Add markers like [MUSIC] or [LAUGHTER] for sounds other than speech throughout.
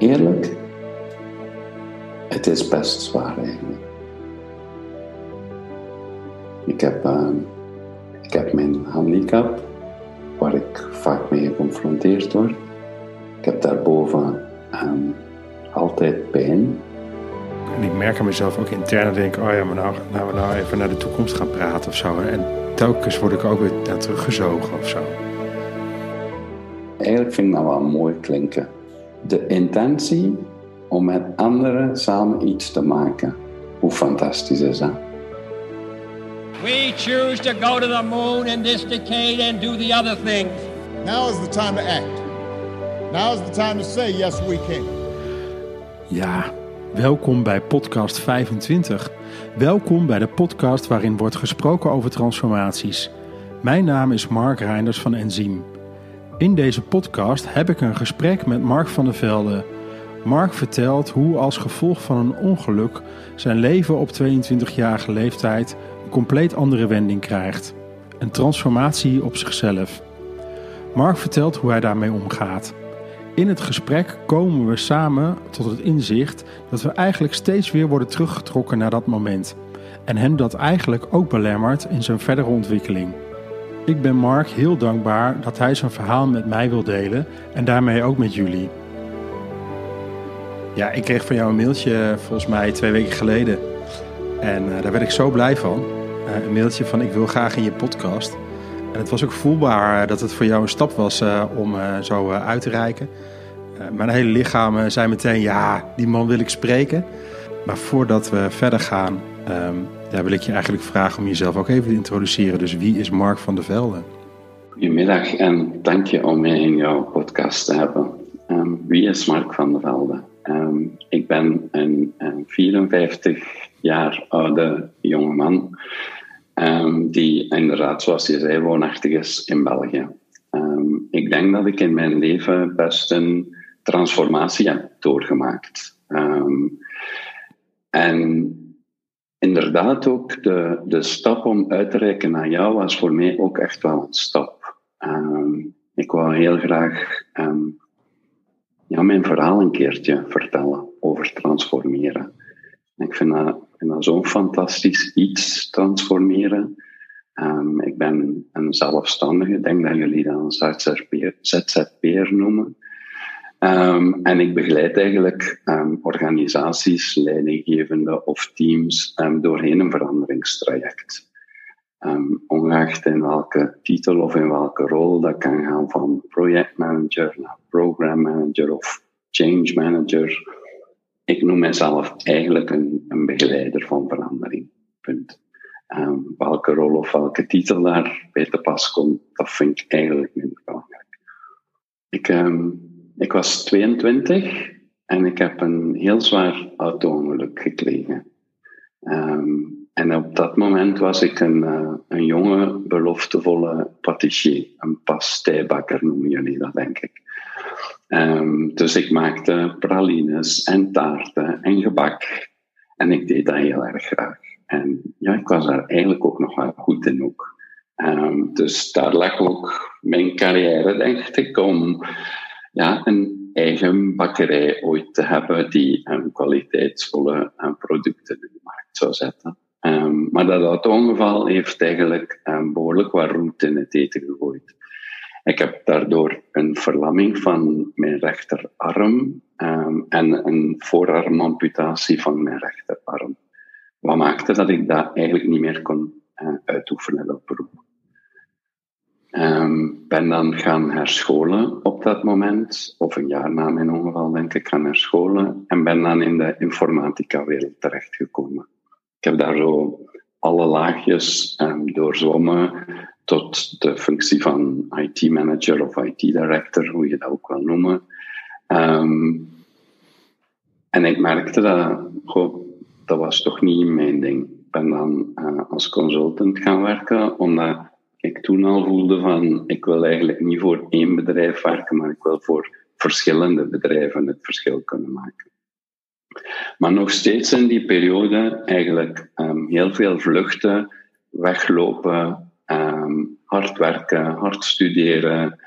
Eerlijk, het is best zwaar eigenlijk. Ik heb, ehm, ik heb mijn handicap, waar ik vaak mee geconfronteerd word. Ik heb daarboven um, altijd pijn. En ik merk aan mezelf ook intern, denk oh ja, maar nou, nou we nou even naar de toekomst gaan praten of zo. En telkens word ik ook weer naar teruggezogen of zo. Eigenlijk vind ik dat wel mooi klinken. De intentie om met anderen samen iets te maken. Hoe fantastisch is dat? We choose to go to the moon in this decade and do the other things. Now is the time to act. Now is the time to say yes we can. Ja, welkom bij podcast 25. Welkom bij de podcast waarin wordt gesproken over transformaties. Mijn naam is Mark Reinders van Enzym. In deze podcast heb ik een gesprek met Mark van der Velde. Mark vertelt hoe als gevolg van een ongeluk zijn leven op 22-jarige leeftijd een compleet andere wending krijgt. Een transformatie op zichzelf. Mark vertelt hoe hij daarmee omgaat. In het gesprek komen we samen tot het inzicht dat we eigenlijk steeds weer worden teruggetrokken naar dat moment. En hem dat eigenlijk ook belemmert in zijn verdere ontwikkeling. Ik ben Mark heel dankbaar dat hij zijn verhaal met mij wil delen en daarmee ook met jullie. Ja, ik kreeg van jou een mailtje volgens mij twee weken geleden. En uh, daar werd ik zo blij van. Uh, een mailtje van ik wil graag in je podcast. En het was ook voelbaar dat het voor jou een stap was om zo uit te reiken. mijn hele lichaam zei meteen ja, die man wil ik spreken. Maar voordat we verder gaan, um, ja, wil ik je eigenlijk vragen om jezelf ook even te introduceren. Dus wie is Mark van der Velde? Goedemiddag en dank je om mij in jouw podcast te hebben. Um, wie is Mark van der Velde? Um, ik ben een, een 54 jaar oude jongeman um, die inderdaad, zoals je zei, woonachtig is in België. ik denk dat ik in mijn leven best een transformatie heb doorgemaakt. en inderdaad ook de, de stap om uit te reiken naar jou was voor mij ook echt wel een stap. Um, ik wou heel graag um, ja, mijn verhaal een keertje vertellen over transformeren. Ik vind dat, dat zo'n fantastisch iets, transformeren. Um, ik ben een zelfstandige, ik denk dat jullie dat een ZZP'er noemen. Um, en ik begeleid eigenlijk um, organisaties, leidinggevende of teams um, doorheen een veranderingstraject. ongeacht in welke titel of in welke rol, dat kan gaan van projectmanager naar program manager of change manager. Ik noem mezelf eigenlijk een, een begeleider van verandering. Punt. welke rol of welke titel daarbij te pas komt, dat vind ik eigenlijk minder belangrijk. Ik, ik was 22 en ik heb een heel zwaar auto-ongeluk gekregen. Um, en op dat moment was ik een, uh, een jonge, beloftevolle patissier. Een pasteibakker noemen jullie dat, denk ik. Um, dus ik maakte pralines en taarten en gebak. En ik deed dat heel erg graag. En ja, ik was daar eigenlijk ook nog wel goed in ook. Um, dus daar lag ook mijn carrière, denk ik, om ja, een eigen bakkerij ooit te hebben die um, kwaliteitsvolle um, producten in de markt zou zetten. Um, maar dat auto-ongeval heeft eigenlijk behoorlijk wat roet in het eten gegooid. Ik heb daardoor een verlamming van mijn rechterarm en een voorarmamputatie van mijn rechterarm. Wat maakte dat ik dat eigenlijk niet meer kon uh, uitoefenen, dat beroep. Um, ben dan gaan herscholen op dat moment, of een jaar na mijn ongeval denk ik, gaan herscholen en ben dan in de informatica-wereld terechtgekomen. Ik heb daar zo alle laagjes um, doorzwommen tot de functie van IT-manager of IT-director, hoe je dat ook wil noemen. Um, en ik merkte dat, goh, dat was toch niet mijn ding. Ik ben dan uh, als consultant gaan werken, omdat ik toen al voelde van, ik wil eigenlijk niet voor één bedrijf werken, maar ik wil voor verschillende bedrijven het verschil kunnen maken. Maar nog steeds in die periode eigenlijk um, heel veel vluchten, weglopen, um, hard werken, hard studeren,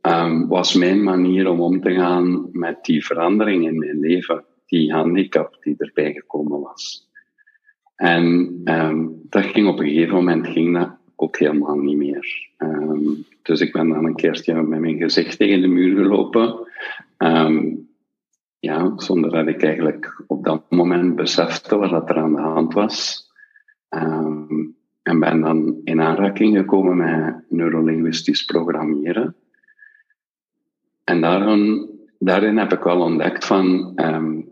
ehm, was mijn manier om om te gaan met die verandering in mijn leven, die handicap die erbij gekomen was. En ehm, dat ging op een gegeven moment ging dat ook helemaal niet meer. Ehm, dus ik ben dan een keertje met mijn gezicht tegen de muur gelopen. ja, zonder dat ik eigenlijk op dat moment besefte wat er aan de hand was. en ben dan in aanraking gekomen met neurolinguistisch programmeren. En daarin, heb ik wel ontdekt van,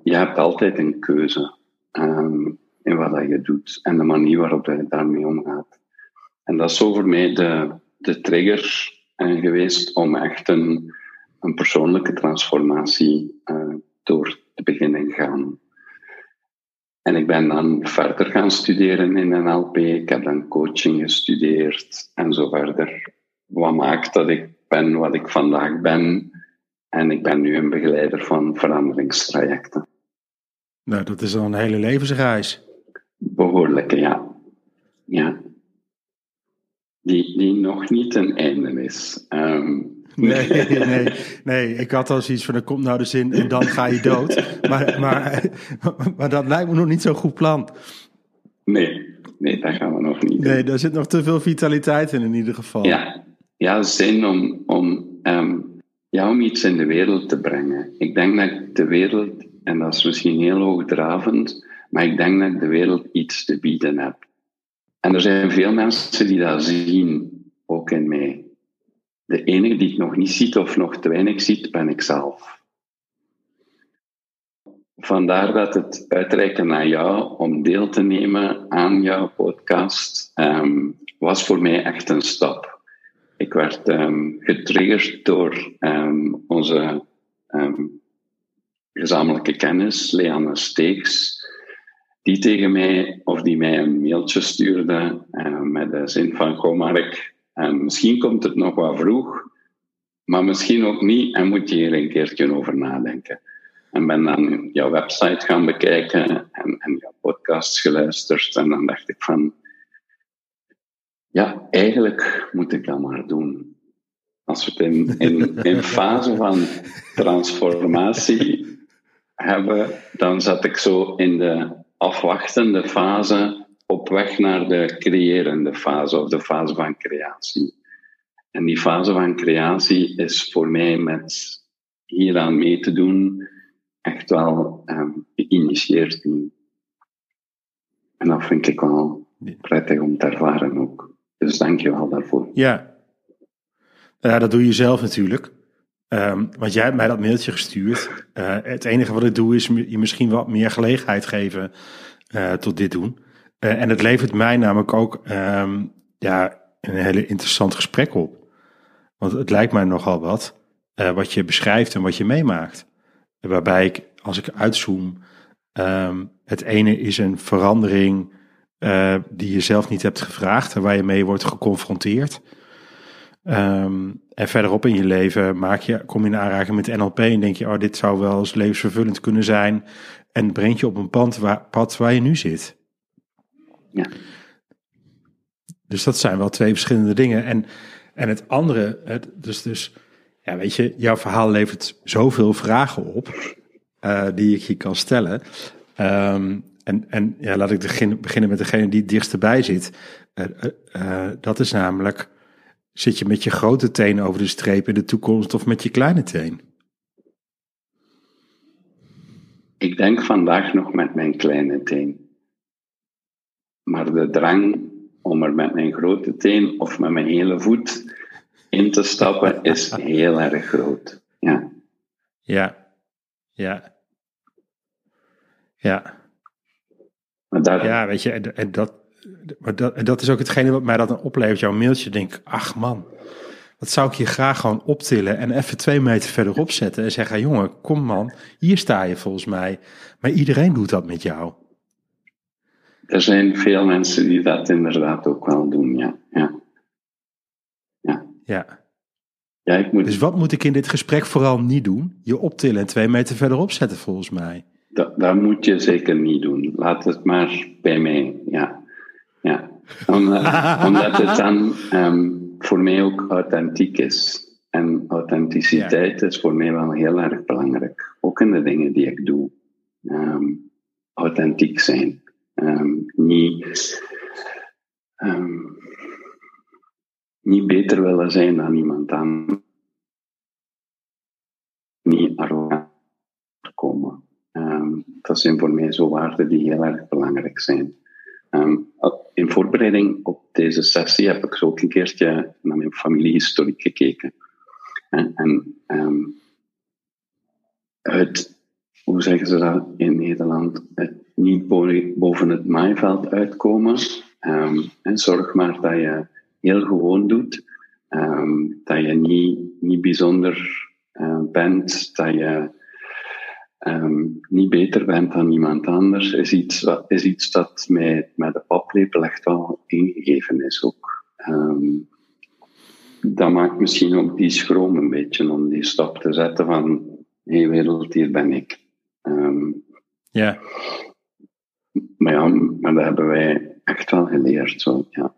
je hebt altijd een keuze um, in wat dat je doet en de manier waarop je daarmee omgaat. En dat is zo voor mij de, de trigger uh, geweest om echt een, een persoonlijke transformatie uh, door te beginnen gaan. En ik ben dan verder gaan studeren in NLP. Ik heb dan coaching gestudeerd en zo verder. Wat maakt dat ik ben wat ik vandaag ben. En ik ben nu een begeleider van veranderingstrajecten. Nou, dat is al een hele levensreis. Behoorlijke, ja. Ja. Die, die nog niet een einde is. Ehm, nee, [LAUGHS] nee, nee. Ik had al zoiets van, er komt nou de zin en dan ga je dood. Maar, maar, maar dat lijkt me nog niet zo'n goed plan. Nee, nee, daar gaan we nog niet. Nee, daar zit nog te veel vitaliteit in in ieder geval. Ja, ja zin om, om ja, om iets in de wereld te brengen. Ik denk dat ik de wereld, en dat is misschien heel hoogdravend, maar ik denk dat ik de wereld iets te bieden heb. En er zijn veel mensen die dat zien, ook in mij. De enige die het nog niet ziet of nog te weinig ziet, ben ik zelf. Vandaar dat het uitreiken naar jou om deel te nemen aan jouw podcast um, was voor mij echt een stap. Ik werd um, getriggerd door um, onze gezamenlijke kennis, Leanne Steeks, die tegen mij, of die mij een mailtje stuurde uh, met de zin van, goh Mark, misschien komt het nog wat vroeg, maar misschien ook niet en moet je hier een keertje over nadenken. En ben dan jouw website gaan bekijken en, en jouw podcasts geluisterd en dan dacht ik van, ja, eigenlijk moet ik dat maar doen. Als we het in, in, in [LAUGHS] fase van transformatie hebben, dan zat ik zo in de afwachtende fase op weg naar de creërende fase of de fase van creatie. En die fase van creatie is voor mij met hieraan mee te doen echt wel um, geïnitieerd. En dat vind ik wel prettig om te ervaren ook. Dus dank je wel daarvoor. Ja. ja, dat doe je zelf natuurlijk. Um, want jij hebt mij dat mailtje gestuurd. Uh, het enige wat ik doe is je misschien wat meer gelegenheid geven uh, tot dit doen. Uh, en het levert mij namelijk ook um, ja, een hele interessant gesprek op. Want het lijkt mij nogal wat wat je beschrijft en wat je meemaakt. Waarbij ik, als ik uitzoom, um, het ene is een verandering die je zelf niet hebt gevraagd en waar je mee wordt geconfronteerd. Um, en verderop in je leven maak je, kom je in aanraking met NLP en denk je, oh, dit zou wel eens levensvervullend kunnen zijn. En brengt je op een pad waar, pad waar je nu zit. Ja. Dus dat zijn wel twee verschillende dingen. En, en het andere, het, dus, dus, ja, weet je, jouw verhaal levert zoveel vragen op uh, die ik je kan stellen. Um, en, en ja, laat ik beginnen met degene die het dichtst bij zit. Uh, uh, dat is namelijk, zit je met je grote teen over de streep in de toekomst of met je kleine teen? Ik denk vandaag nog met mijn kleine teen. Maar de drang om er met mijn grote teen of met mijn hele voet in te stappen is heel erg groot. Ja. Ja. Ja. Ja. Ja, weet je, en, en dat, maar dat, en dat is ook hetgene wat mij dat dan oplevert. Jouw mailtje, denk ach man, dat zou ik je graag gewoon optillen en even twee meter verderop zetten en zeggen, jongen, kom man, hier sta je volgens mij. Maar iedereen doet dat met jou. Er zijn veel mensen die dat inderdaad ook wel doen, ja. Ja. Ja. ja. ja ik moet... Dus wat moet ik in dit gesprek vooral niet doen? Je optillen en twee meter verderop zetten, volgens mij. Dat, dat moet je zeker niet doen. Laat het maar bij mij, ja. Ja. omdat het dan um, voor mij ook authentiek is. En authenticiteit is voor mij wel heel erg belangrijk. Ook in de dingen die ik doe. Ehm, authentiek zijn. Ehm, niet, ehm, niet beter willen zijn dan iemand anders. Niet arrogant komen. dat zijn voor mij zo waarden die heel erg belangrijk zijn. In voorbereiding op deze sessie heb ik zo ook een keertje naar mijn familiehistorie gekeken. En, um, het, hoe zeggen ze dat in Nederland, het niet boven het maaiveld uitkomen. Um, en zorg maar dat je heel gewoon doet, dat je niet, niet bijzonder uh, bent, dat je um, niet beter bent dan iemand anders, is iets, is iets dat mij met de paplepel echt wel ingegeven is ook. Um, dat maakt misschien ook die schroom een beetje om die stap te zetten van hé hey wereld, hier ben ik. Um, ja. Maar ja, maar dat hebben wij echt wel geleerd. Zo, ja.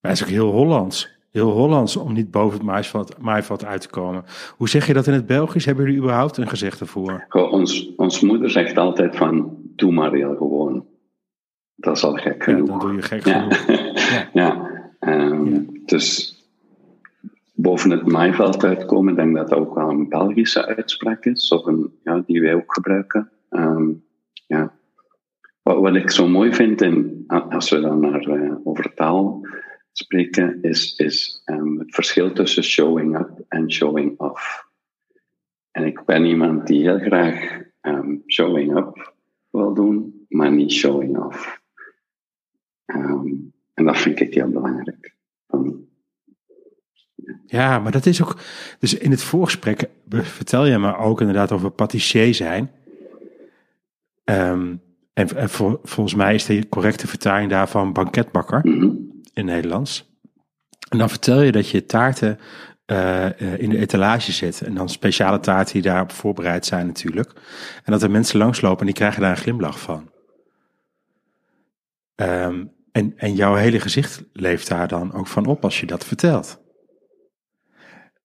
Maar is ook heel Hollands. Heel Hollands om niet boven het maaiveld, maaiveld uit te komen. Hoe zeg je dat in het Belgisch? Hebben jullie überhaupt een gezegde voor? Ons, ons moeder zegt altijd van, doe maar heel gewoon. Dat is al gek genoeg. Ja, dan doe je gek genoeg. [LAUGHS] ja. ja. Ehm, dus boven het maaiveld uitkomen, ik denk dat dat ook wel een Belgische uitspraak is, of een, ja, die wij ook gebruiken. Ehm, ja. Wat, wat, ik zo mooi vind, in, als we dan naar, uh, over taal spreken, is, is um, het verschil tussen showing up en showing off. En ik ben iemand die heel graag um, showing up wil doen, maar niet showing off. En dat vind ik heel belangrijk. ja, maar dat is ook. Dus in het voorgesprek vertel je me ook inderdaad over patissier zijn. En, en volgens mij is de correcte vertaling daarvan banketbakker mhm. In Nederlands. En dan vertel je dat je taarten uh, in de etalage zet. En dan speciale taarten die daarop voorbereid zijn natuurlijk. En dat er mensen langslopen en die krijgen daar een glimlach van. Um, en, en jouw hele gezicht leeft daar dan ook van op als je dat vertelt.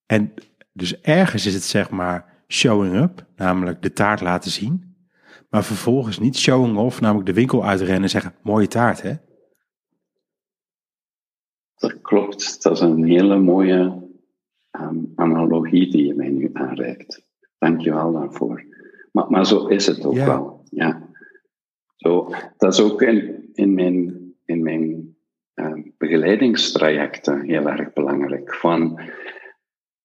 En dus ergens is het zeg maar showing up, namelijk de taart laten zien. Maar vervolgens niet showing off, namelijk de winkel uitrennen en zeggen: mooie taart, hè? Dat klopt. Dat is een hele mooie um, analogie die je mij nu aanreikt. Dank je wel daarvoor. Maar, maar zo is het ook wel. Ja. Zo, dat is ook in, in mijn in mijn uh, begeleidingstrajecten heel erg belangrijk. Van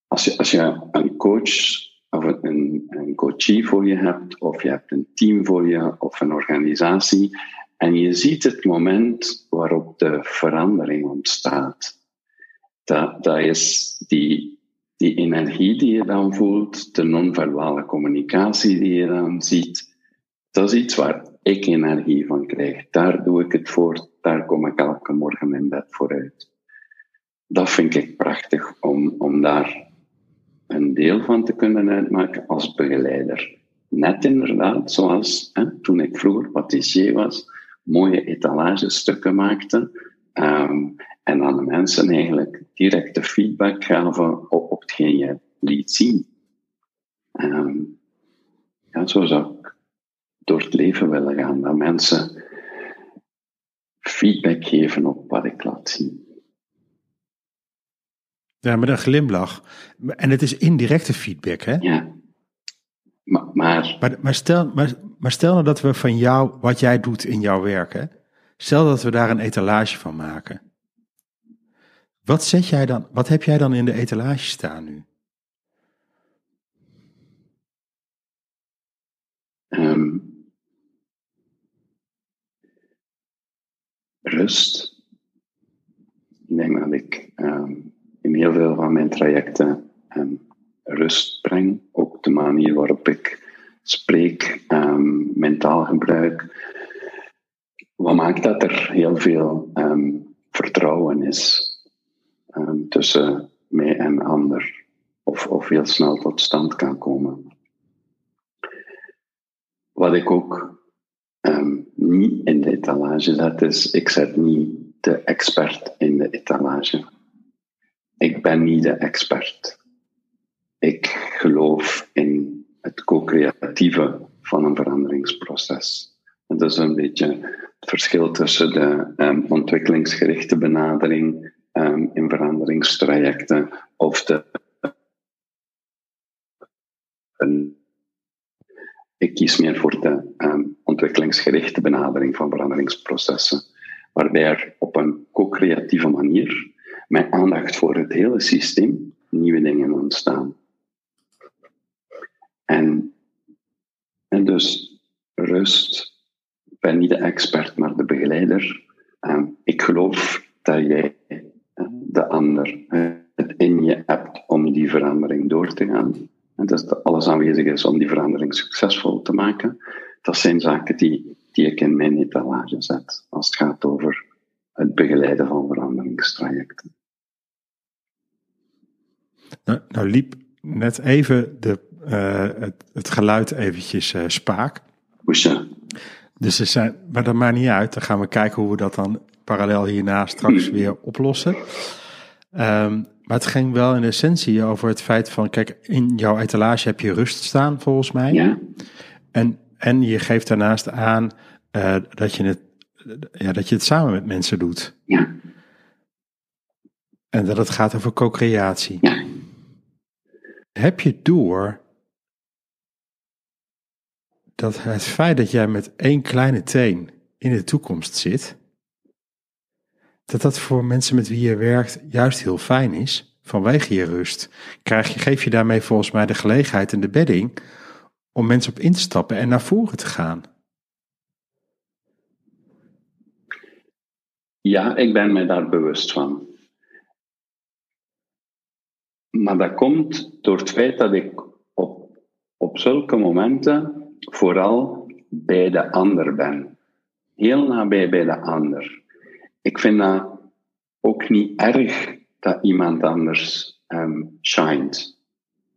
als, je, als je een coach of een, een coachie voor je hebt, of je hebt een team voor je, of een organisatie, en je ziet het moment waarop de verandering ontstaat. Dat, is die, die energie die je dan voelt, de non-verbale communicatie die je dan ziet. Dat is iets waar ik energie van krijg. Daar doe ik het voor daar kom ik elke morgen in bed vooruit. Dat vind ik prachtig om, om daar een deel van te kunnen uitmaken als begeleider. Net inderdaad, zoals toen ik vroeger patissier was, mooie etalagestukken maakte um, en aan de mensen eigenlijk directe feedback gaven op, op hetgeen je liet zien. Um, ja, zo zou ik door het leven willen gaan, dat mensen feedback geven op wat ik laat zien. Ja, met een glimlach. En het is indirecte feedback, hè? Ja. Maar, maar, maar, stel, maar, maar stel nou dat we van jou, wat jij doet in jouw werk, hè? Stel dat we daar een etalage van maken. Wat, zet jij dan, wat heb jij dan in de etalage staan nu? Um, rust. Ik denk dat ik um, in heel veel van mijn trajecten um, rust breng. Ook de manier waarop ik spreek, um, mentaal gebruik. Wat maakt dat er heel veel vertrouwen is tussen mij en ander. Of, of heel snel tot stand kan komen. Wat ik ook niet in de etalage zet, is ik zet niet de expert in de etalage. ik ben niet de expert. Ik geloof in het co-creatieve van een veranderingsproces. dat is een beetje het verschil tussen de um, ontwikkelingsgerichte benadering um, in veranderingstrajecten of de. Ik kies meer voor de um, ontwikkelingsgerichte benadering van veranderingsprocessen, waarbij er op een co-creatieve manier met aandacht voor het hele systeem nieuwe dingen ontstaan. En, en dus rust, ik ben niet de expert, maar de begeleider. Um, ik geloof dat jij de ander het in je hebt om die verandering door te gaan. En dat alles aanwezig is om die verandering succesvol te maken. Dat zijn zaken die, die ik in mijn etalage zet als het gaat over het begeleiden van veranderingstrajecten. Nou, nou liep net even de, het, het, geluid eventjes uh, spaak. Hoezo? Dus er zijn, maar dat maakt niet uit. Dan gaan we kijken hoe we dat dan parallel hierna straks weer oplossen. Um, maar het ging wel in essentie over het feit van, kijk, in jouw etalage heb je rust staan volgens mij. Ja. En, en je geeft daarnaast aan uh, dat, je het, ja, dat je het samen met mensen doet. Ja. En dat het gaat over co-creatie. Ja. Heb je door dat het feit dat jij met één kleine teen in de toekomst zit, dat dat voor mensen met wie je werkt juist heel fijn is, vanwege je rust. Krijg je, geef je daarmee volgens mij de gelegenheid en de bedding om mensen op in te stappen en naar voren te gaan. Ja, ik ben me daar bewust van. Maar dat komt door het feit dat ik op, op zulke momenten vooral bij de ander ben. Heel nabij bij de ander. Ik vind dat ook niet erg dat iemand anders um.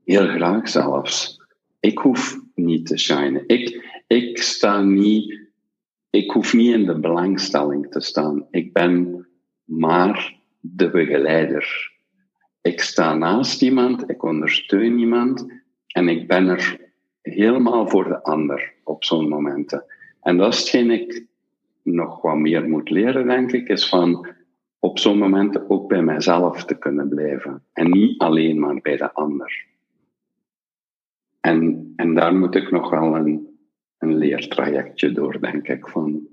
Heel graag zelfs. Ik hoef niet te shinen. Ik, ik sta niet, ik hoef niet in de belangstelling te staan. Ik ben maar de begeleider. Ik sta naast iemand, ik ondersteun iemand en ik ben er helemaal voor de ander op zo'n momenten. En dat is hetgeen ik nog wat meer moet leren, denk ik, is van op zo'n momenten ook bij mijzelf te kunnen blijven. En niet alleen maar bij de ander. En, en daar moet ik nog wel een, een leertrajectje door, denk ik, van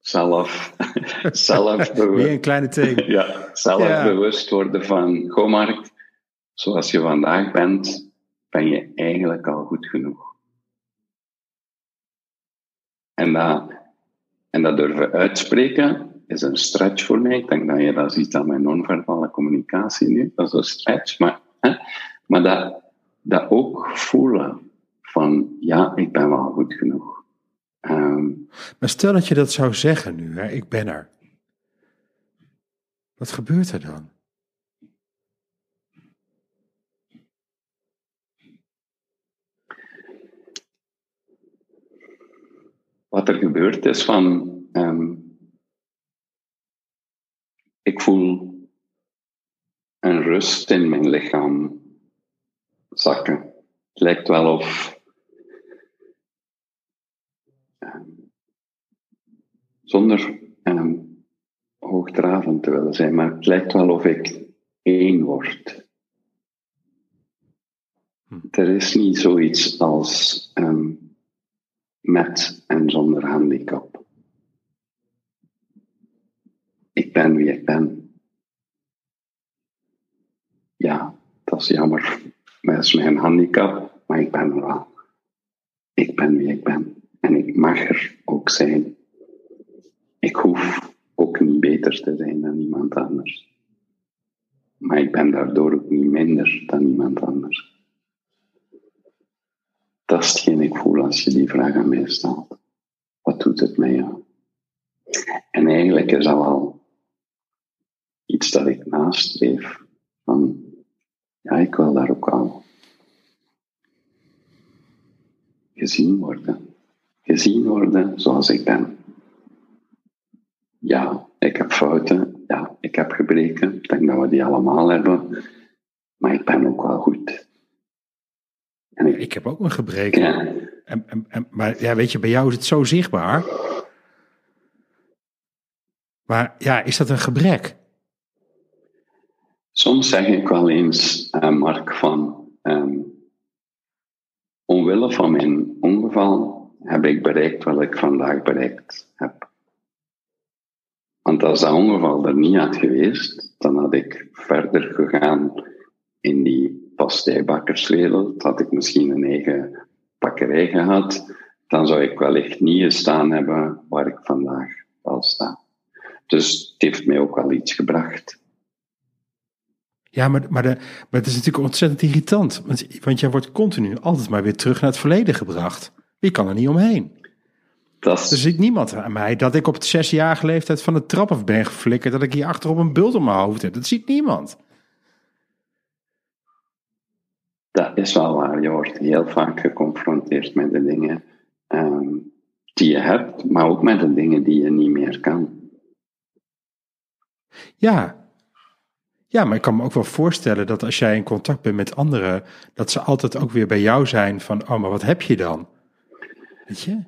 zelf, [LAUGHS] zelfbewust. [LAUGHS] Weer een kleine thee. ja, zelfbewust ja. worden van, goh Mark, zoals je vandaag bent, ben je eigenlijk al goed genoeg. En dat, en dat durven uitspreken is een stretch voor mij. Ik denk dat je dat ziet aan mijn non-verbale communicatie nu. Dat is een stretch. Maar, hè, maar dat, dat ook voelen van, ja, ik ben wel goed genoeg. Um, maar stel dat je dat zou zeggen nu, hè, ik ben er. Wat gebeurt er dan? Wat er gebeurt is van, um, ik voel een rust in mijn lichaam zakken. Het lijkt wel of um, zonder um, hoogdravend te willen zijn, maar het lijkt wel of ik één word. Hm. Er is niet zoiets als um, met en zonder handicap. Ik ben wie ik ben. Ja, dat is jammer. Dat is mijn handicap, maar ik ben er wel. Ik ben wie ik ben. En ik mag er ook zijn. Ik hoef ook niet beter te zijn dan iemand anders. Maar ik ben daardoor ook niet minder dan iemand anders. Dat is hetgeen ik voel als je die vraag aan mij stelt. Wat doet het met jou? En eigenlijk is dat wel iets dat ik nastreef. Van, ja, ik wil daar ook al gezien worden. Gezien worden zoals ik ben. Ja, ik heb fouten. Ja, ik heb gebreken. Ik denk dat we die allemaal hebben. Maar ik ben ook wel goed. Ik, heb ook een gebreken. Ja. En, en, en, maar ja, weet je, bij jou is het zo zichtbaar. Maar ja, is dat een gebrek? Soms zeg ik wel eens, uh, Mark, van um, omwille van mijn ongeval heb ik bereikt wat ik vandaag bereikt heb. Want als dat ongeval er niet had geweest, dan had ik verder gegaan in die pastijbakkerswereld, had ik misschien een eigen bakkerij gehad, dan zou ik wellicht niet gestaan hebben waar ik vandaag al sta. Dus het heeft mij ook wel iets gebracht. Ja, maar, maar, de, maar het is natuurlijk ontzettend irritant. Want, want jij wordt continu altijd maar weer terug naar het verleden gebracht. Je kan er niet omheen. Dat Er ziet niemand aan mij dat ik op het zesjarige leeftijd van de trap af ben geflikkerd. Dat ik hier achter op een bult op mijn hoofd heb. Dat ziet niemand. Dat is wel waar. Je wordt heel vaak geconfronteerd met de dingen ehm, die je hebt, maar ook met de dingen die je niet meer kan. Ja. Ja, maar ik kan me ook wel voorstellen dat als jij in contact bent met anderen, dat ze altijd ook weer bij jou zijn van, oh, maar wat heb je dan? Weet je?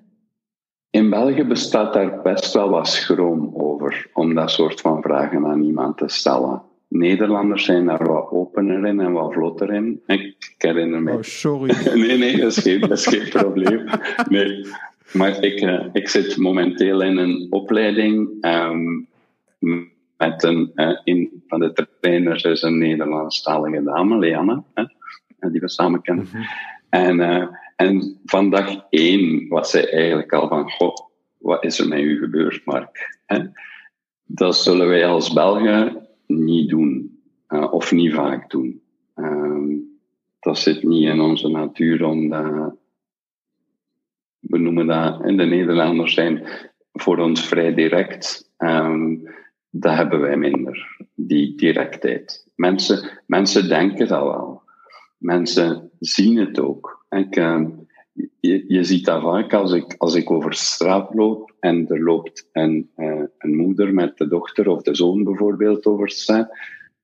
In België bestaat daar best wel wat schroom over om dat soort van vragen aan iemand te stellen. Nederlanders zijn daar wat in en wat vlotter in. Ik herinner me. Oh, sorry. [LAUGHS] nee, nee, dat is geen, dat is geen probleem. Nee. Maar ik, uh, ik zit momenteel in een opleiding um, met een, uh, een van de trainers is een Nederlandstalige dame, Leanne, hè, die we samen kennen. Mm -hmm. En, uh, en van dag één was zij eigenlijk al van, goh, wat is er met u gebeurd, Mark? Hè? Dat zullen wij als Belgen niet doen, uh, of niet vaak doen. Um, dat zit niet in onze natuur om dat, we noemen dat, en de Nederlanders zijn voor ons vrij direct. Um, dat hebben wij minder, die directheid. Mensen, mensen denken dat wel. Mensen zien het ook. Uh, je, ziet dat vaak als ik, als ik over straat loop en er loopt een, uh, een moeder met de dochter of de zoon bijvoorbeeld over straat.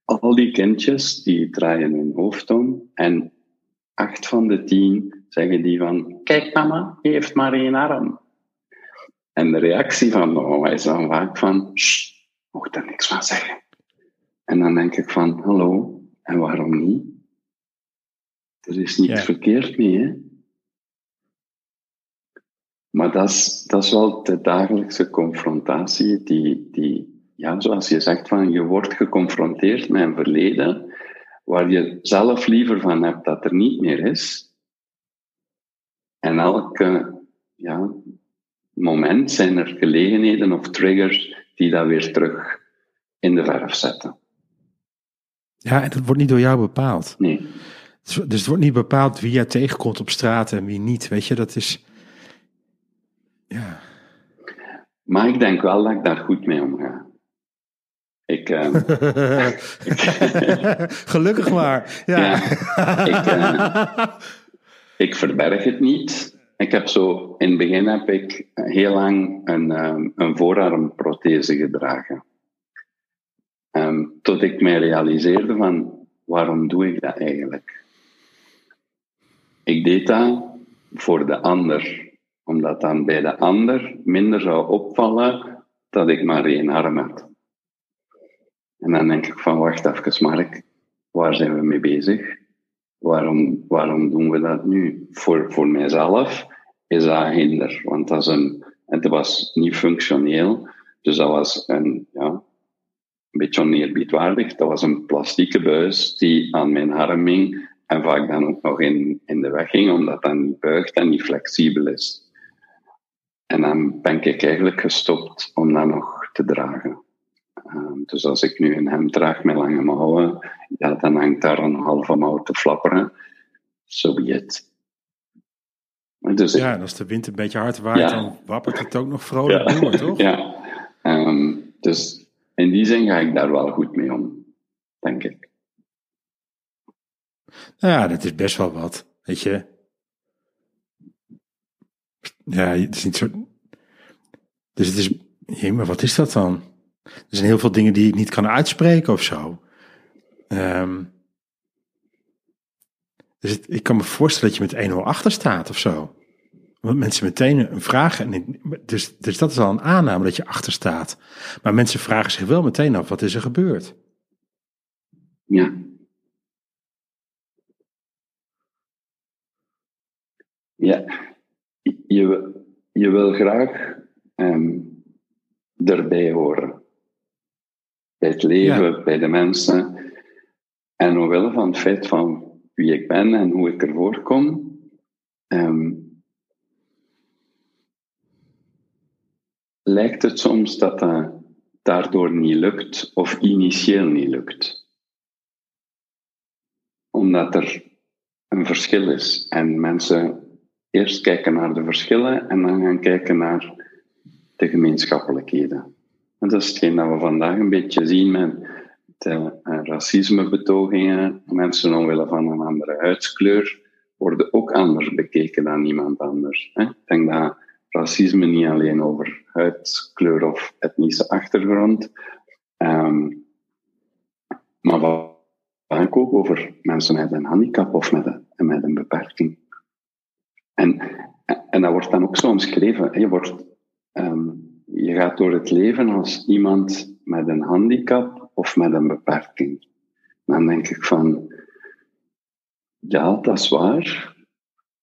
Al die kindjes die draaien hun hoofd om en acht van de tien zeggen die van, kijk mama, die heeft maar één arm. En de reactie van mama is dan vaak van, mocht daar niks van zeggen. En dan denk ik van, hallo, en waarom niet? Er is niets ja. verkeerd mee, hè? Maar dat is, dat is wel de dagelijkse confrontatie die, die, ja, zoals je zegt, van je wordt geconfronteerd met een verleden waar je zelf liever van hebt dat er niet meer is. En elke ja, moment zijn er gelegenheden of triggers die dat weer terug in de verf zetten. Ja, en dat wordt niet door jou bepaald. Nee. Dus het wordt niet bepaald wie je tegenkomt op straat en wie niet. Weet je, dat is. Ja. Maar ik denk wel dat ik daar goed mee omga. Ik, [LAUGHS] uh, [LAUGHS] Gelukkig maar. Ja. ja ik, uh, [LAUGHS] ik, verberg het niet. Ik heb zo, in het begin heb ik heel lang een, um, een voorarmprothese gedragen. Um, tot ik mij realiseerde van, waarom doe ik dat eigenlijk? Ik deed dat voor de ander, omdat dan bij de ander minder zou opvallen dat ik maar één arm had. En dan denk ik van, wacht even Mark, waar zijn we mee bezig? Waarom, waarom doen we dat nu? Voor, voor mijzelf is dat een hinder, want dat is een, het was niet functioneel, dus dat was een, ja, een beetje oneerbiedwaardig. Dat was een plastieke buis die aan mijn arm hing en vaak dan ook nog in, in de weg ging, omdat dat niet buigt en niet flexibel is. En dan ben ik eigenlijk gestopt om dat nog te dragen. Uh, dus als ik nu een hemd draag met lange mouwen, ja, dan hangt daar een halve mouw te flapperen. So be it. Dus ja, en als de wind een beetje hard waait, ja. dan wappert het ook nog vrolijk ja. door, toch? Ja, um, dus in die zin ga ik daar wel goed mee om, denk ik. Nou ja, dat is best wel wat, weet je. Ja, het is niet zo. Dus het is. Ja, maar wat is dat dan? Er zijn heel veel dingen die ik niet kan uitspreken of zo. Ehm, dus ik kan me voorstellen dat je met 1-0 achter staat of zo. Want mensen meteen een. En dus, dus dat is al een aanname dat je achter staat. Maar mensen vragen zich wel meteen af: wat is er gebeurd? Ja. Ja, je, je wil graag ehm, erbij horen. Bij het leven, bij de mensen. En omwille van het feit van wie ik ben en hoe ik ervoor kom, ehm, lijkt het soms dat dat daardoor niet lukt of initieel niet lukt omdat er een verschil is. En mensen eerst kijken naar de verschillen en dan gaan kijken naar de gemeenschappelijkheden. En dat is hetgeen dat we vandaag een beetje zien met de eh, racismebetogingen. Mensen omwille van een andere huidskleur worden ook anders bekeken dan iemand anders. Ik denk dat racisme niet alleen over huidskleur of etnische achtergrond, ehm, maar vaak ook over mensen met een handicap of met een, met een beperking. En, en dat wordt dan ook zo omschreven. Je, wordt, ehm, je gaat door het leven als iemand met een handicap of met een beperking. Dan denk ik van, ja, dat is waar,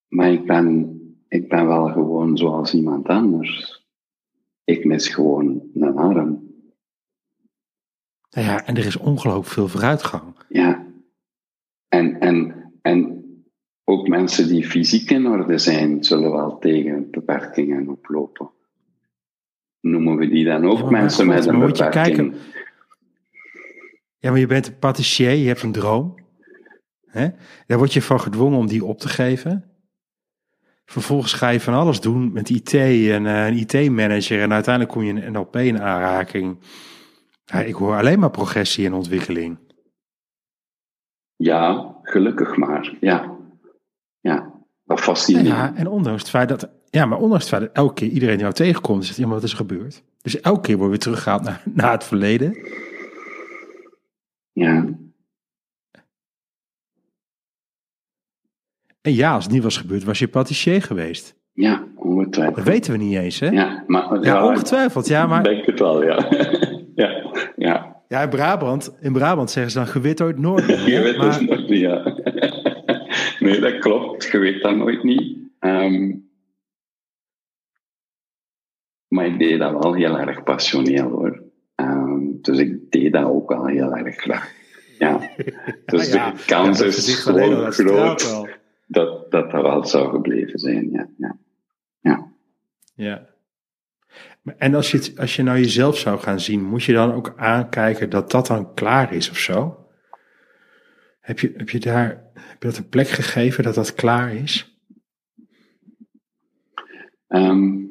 maar ik ben, ik ben wel gewoon zoals iemand anders. Ik mis gewoon een arm. Nou ja, en er is ongelooflijk veel vooruitgang. Ja. En, en, en ook mensen die fysiek in orde zijn, zullen wel tegen beperkingen oplopen. Noemen we die dan ook Ja, mensen God, met een maar moet je beperking? kijken- Ja, maar je bent een patissier, je hebt een droom. Hè? Daar word je van gedwongen om die op te geven. Vervolgens ga je van alles doen met IT en eh, een IT-manager. En uiteindelijk kom je in NLP in aanraking. Ja, ik hoor alleen maar progressie en ontwikkeling. Ja, gelukkig maar. Ja. Ja, dat fascineert. Ja, en ondanks het feit dat, ja, maar ondanks het feit dat elke keer iedereen jou tegenkomt, zegt ja, maar wat is er gebeurd? Dus elke keer word je weer teruggehaald naar, [LAUGHS] naar het verleden. Ja. En ja, als het niet was gebeurd, was je patissier geweest. Ja, Dat ongetwijfeld. weten we niet eens, hè? Ja, maar, Ja, ongetwijfeld. Ja, maar denk het wel, ja. [LAUGHS] ja, ja. ja, in, Brabant, in Brabant zeggen ze dan gewit [LAUGHS] maar, nog niet, ja. Nee, dat klopt. Je weet dat nooit niet. Ehm, maar ik deed dat wel heel erg passioneel, hoor. Ehm, dus ik deed dat ook wel heel erg graag. Ja. Dus ja, de kans ja, is al, gewoon groot dat, dat dat wel zou gebleven zijn, ja. ja. ja. Ja. En als je, het, als je nou jezelf zou gaan zien, moet je dan ook aankijken dat dat dan klaar is of zo? Heb je, heb je daar dat een plek gegeven dat dat klaar is? Ehm,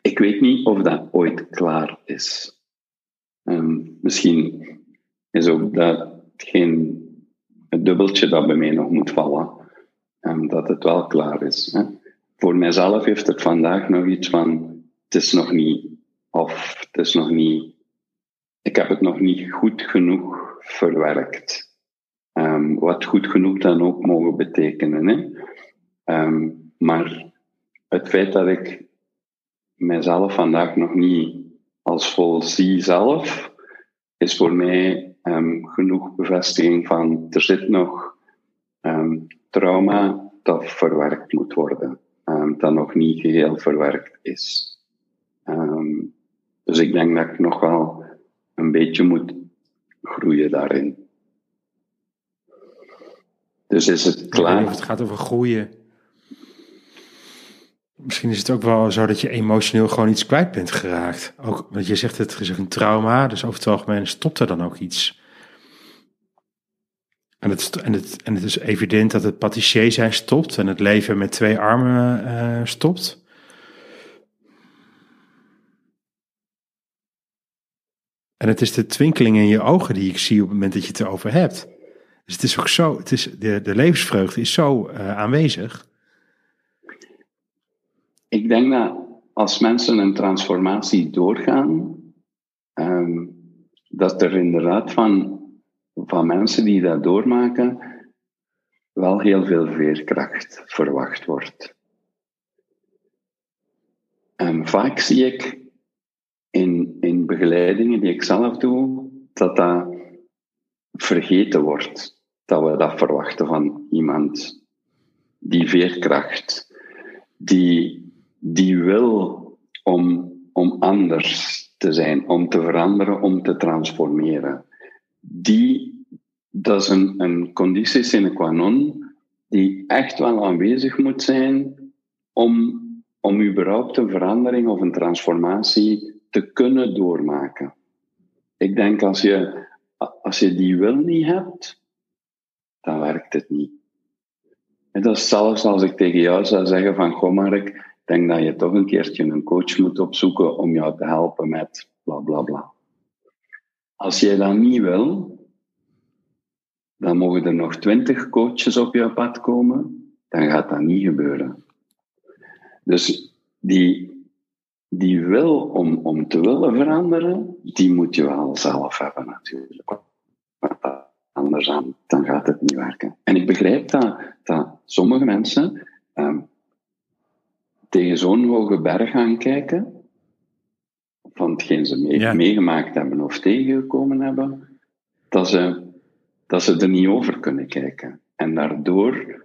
ik weet niet of dat ooit klaar is. Ehm, misschien is ook dat geen het dubbeltje dat bij mij nog moet vallen, ehm, dat het wel klaar is. Hè. Voor mijzelf heeft het vandaag nog iets van, het is nog niet, of het is nog niet, ik heb het nog niet goed genoeg verwerkt. Ehm, wat goed genoeg dan ook mogen betekenen. Hè. Ehm, maar het feit dat ik mijzelf vandaag nog niet als vol zie zelf, is voor mij ehm, genoeg bevestiging van er zit nog trauma dat verwerkt moet worden, dat nog niet geheel verwerkt is. Dus ik denk dat ik nog wel een beetje moet groeien daarin. Dus is het klaar? of het gaat over groeien. Misschien is het ook wel zo dat je emotioneel gewoon iets kwijt bent geraakt. Ook, want je zegt het is een trauma, dus over het algemeen stopt er dan ook iets. En het, en het, en het is evident dat het patissier zijn stopt en het leven met twee armen eh, stopt. En het is de twinkeling in je ogen die ik zie op het moment dat je het erover hebt. Dus het is ook zo, het is, de, de levensvreugde is zo eh, aanwezig. Ik denk dat als mensen een transformatie doorgaan, ehm, dat er inderdaad van, van mensen die dat doormaken wel heel veel veerkracht verwacht wordt. En vaak zie ik in, in begeleidingen die ik zelf doe, dat dat vergeten wordt. Dat we dat verwachten van iemand die veerkracht, die, die wil om, om anders te zijn, om te veranderen, om te transformeren. Die, dat is een, een conditie sine qua non die echt wel aanwezig moet zijn om, om überhaupt een verandering of een transformatie te kunnen doormaken. Ik denk als je, als je die wil niet hebt, dan werkt het niet. En dat is zelfs als ik tegen jou zou zeggen van, goh Mark, ik denk dat je toch een keertje een coach moet opzoeken om jou te helpen met bla bla bla. Als jij dat niet wil, dan mogen er nog twintig coaches op jouw pad komen, dan gaat dat niet gebeuren. Dus die, die wil om, om te willen veranderen, die moet je wel zelf hebben natuurlijk. Anders dan, dan gaat het niet werken. En ik begrijp dat, dat sommige mensen ehm, tegen zo'n hoge berg gaan kijken, van hetgeen ze mee, meegemaakt hebben of tegengekomen hebben, dat ze, dat ze er niet over kunnen kijken. En daardoor